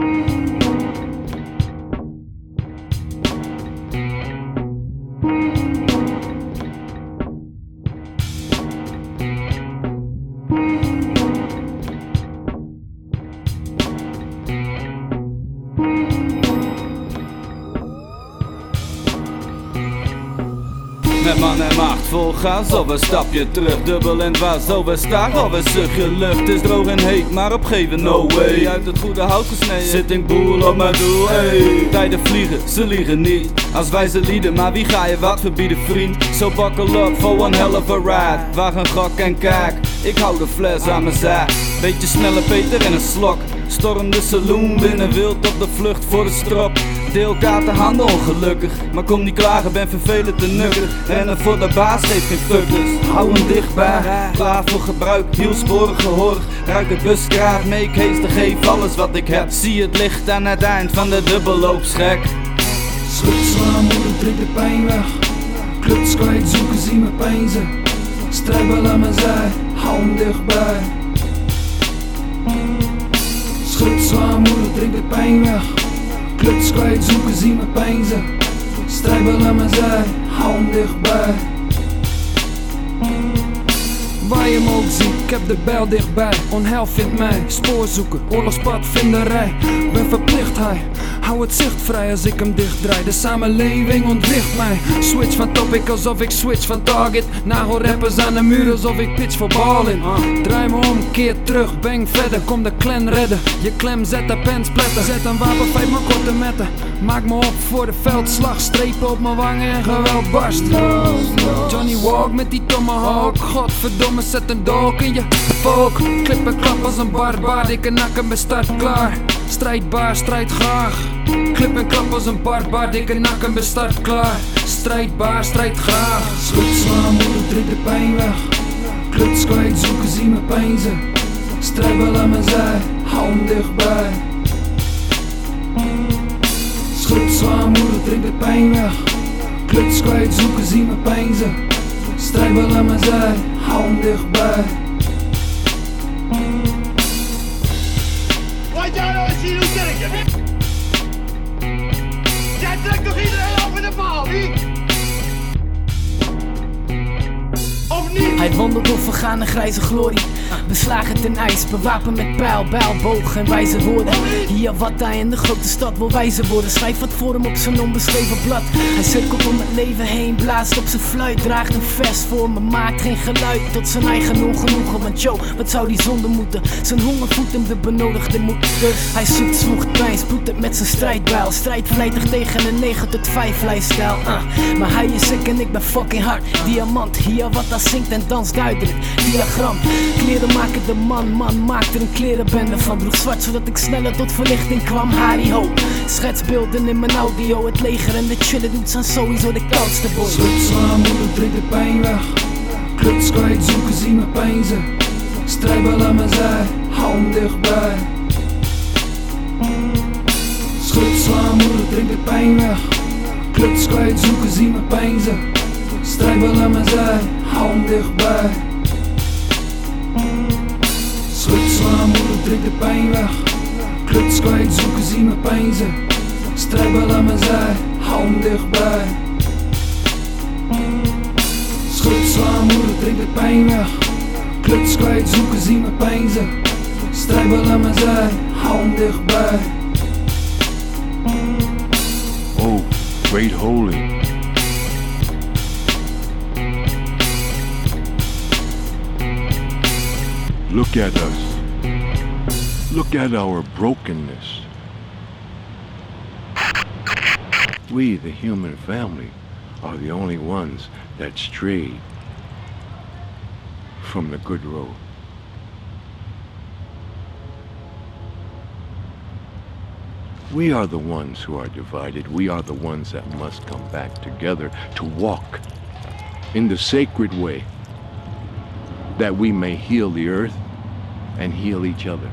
Thank you. Met man en macht. Vol gas of een stapje terug. Dubbel en dwars overstag of een stukje lucht. Is droog en heet, maar opgeven no way. Uit het goede hout gesneden. Zit ik boel op mijn doel hey. Tijden vliegen, ze liegen niet. Als wij ze lieden, maar wie ga je wat verbieden vriend? So buckle up for one hell of a ride. Waag een gok en kijk Ik hou de fles aan mijn zij Beetje sneller Peter in een slok. Storm de saloon binnen wild op de vlucht voor de strop Deel elkaar te handen ongelukkig Maar kom niet klagen, ben vervelend te nukker Rennen voor de baas, geeft geen fuckers Hou hem dichtbij, klaar voor gebruik Hiel sporen gehoord, ruik het buskraat Make haste, geef alles wat ik heb. Zie het licht aan het eind van de dubbelloopschek Schud, slaan, moeder, trek de pijn weg. Kluts kwijt, zoeken, zie me pijnzen. Strijdbal aan mijn zij, hou hem dichtbij. Schud, slaan, moeder, trek de pijn weg Kluts kwijt, zoeken, zie me pijnzen Strijdbal aan mijn zij, hou hem dichtbij. Waar je me ook ziet, ik heb de bijl dichtbij. Onheil vindt mij, spoor zoeken, oorlogspadvinderij Ben verplicht hij, hou het zicht vrij als ik hem dichtdraai. De samenleving ontwricht mij. Switch van topic alsof ik switch van target. Nagel rappers aan de muur alsof ik pitch voor ballen Draai me om, keer terug, bang verder, kom de clan redden. Je klem zet de pen splatter Zet een wapen, vijf maar korte metten. Maak me op voor de veldslag, strepen op mijn wangen en geweld barst. Johnny Walk met die tomahawk, godverdomme zet een dolk in je volk. Klip en klap als een barbaar, dikke nakken met start klaar. Strijdbaar, strijd graag Klip en klap als een barbaar, dikke nakken met start klaar. Strijdbaar, strijd graag. Schud, slaan, moeder, trek de pijn weg. Kluts kwijt, zoeken, zie me pijnzen. Strijdbal aan mijn zij, hou hem dichtbij. Schud, slaan, moeder, trek de pijn weg. Kluts kwijt, zoeken, zie me pijnzen. Strijdbal aan mijn zij, hou hem dichtbij. Wat jij nou eens hier doet kerken? Jij trekt toch iedereen over de paal, wie? Hij wandelt door vergane grijze glorie. Beslagen ten ijs, bewapend met pijl, bijl, boog en wijze woorden. Hier wat hij in de grote stad wil wijzen worden. Schrijft wat voor hem op zijn onbeschreven blad. Hij cirkelt om het leven heen, blaast op zijn fluit. Draagt een vest voor me, maakt geen geluid. Tot zijn eigen ongenoegen. Want yo, wat zou die zonde moeten? Zijn honger voedt hem de benodigde moed. Dus hij zoekt, zwoegt pijn, spoedt het met zijn strijdbijl. Strijdt vlijtig tegen een 9 tot 5 lifestyle. Uh. Maar hij is sick en ik ben fucking hard. Diamant, hier wat dat zingt en danst duidelijk. Diagram, kleren maken de man, man maakt er een klerenbende van. Droeg zwart zodat ik sneller tot verlichting kwam. Harry ho, schetsbeelden in mijn audio. Het leger en de chillen doet zijn sowieso de koudste boy. Schud, slaan, moeder, trek de pijn weg Kluts kwijt, zoeken, zie me pijnzen Strijdbal aan mijn zij, hou hem dichtbij Schud, slaan, moeder, trek de pijn weg Kluts kwijt, zoeken, zie me pijnzen Strijdbal aan mijn zij, hou hem dichtbij. Schud, slaan, moeder, de pijn weg. Kluts kwijt, zoeken, zie me pijnzen Strijdbal aan mijn zij, hou hem dichtbij. Schud, slaan, moeder, de pijn weg. Kluts kwijt, zoeken, zie me pijnzen Strijdbal aan mijn zij, hou hem dichtbij. Oh, great holy. Look at us. Look at our brokenness. We, the human family, are the only ones that stray from the good road. We are the ones who are divided. We are the ones that must come back together to walk in the sacred way that we may heal the earth and heal each other.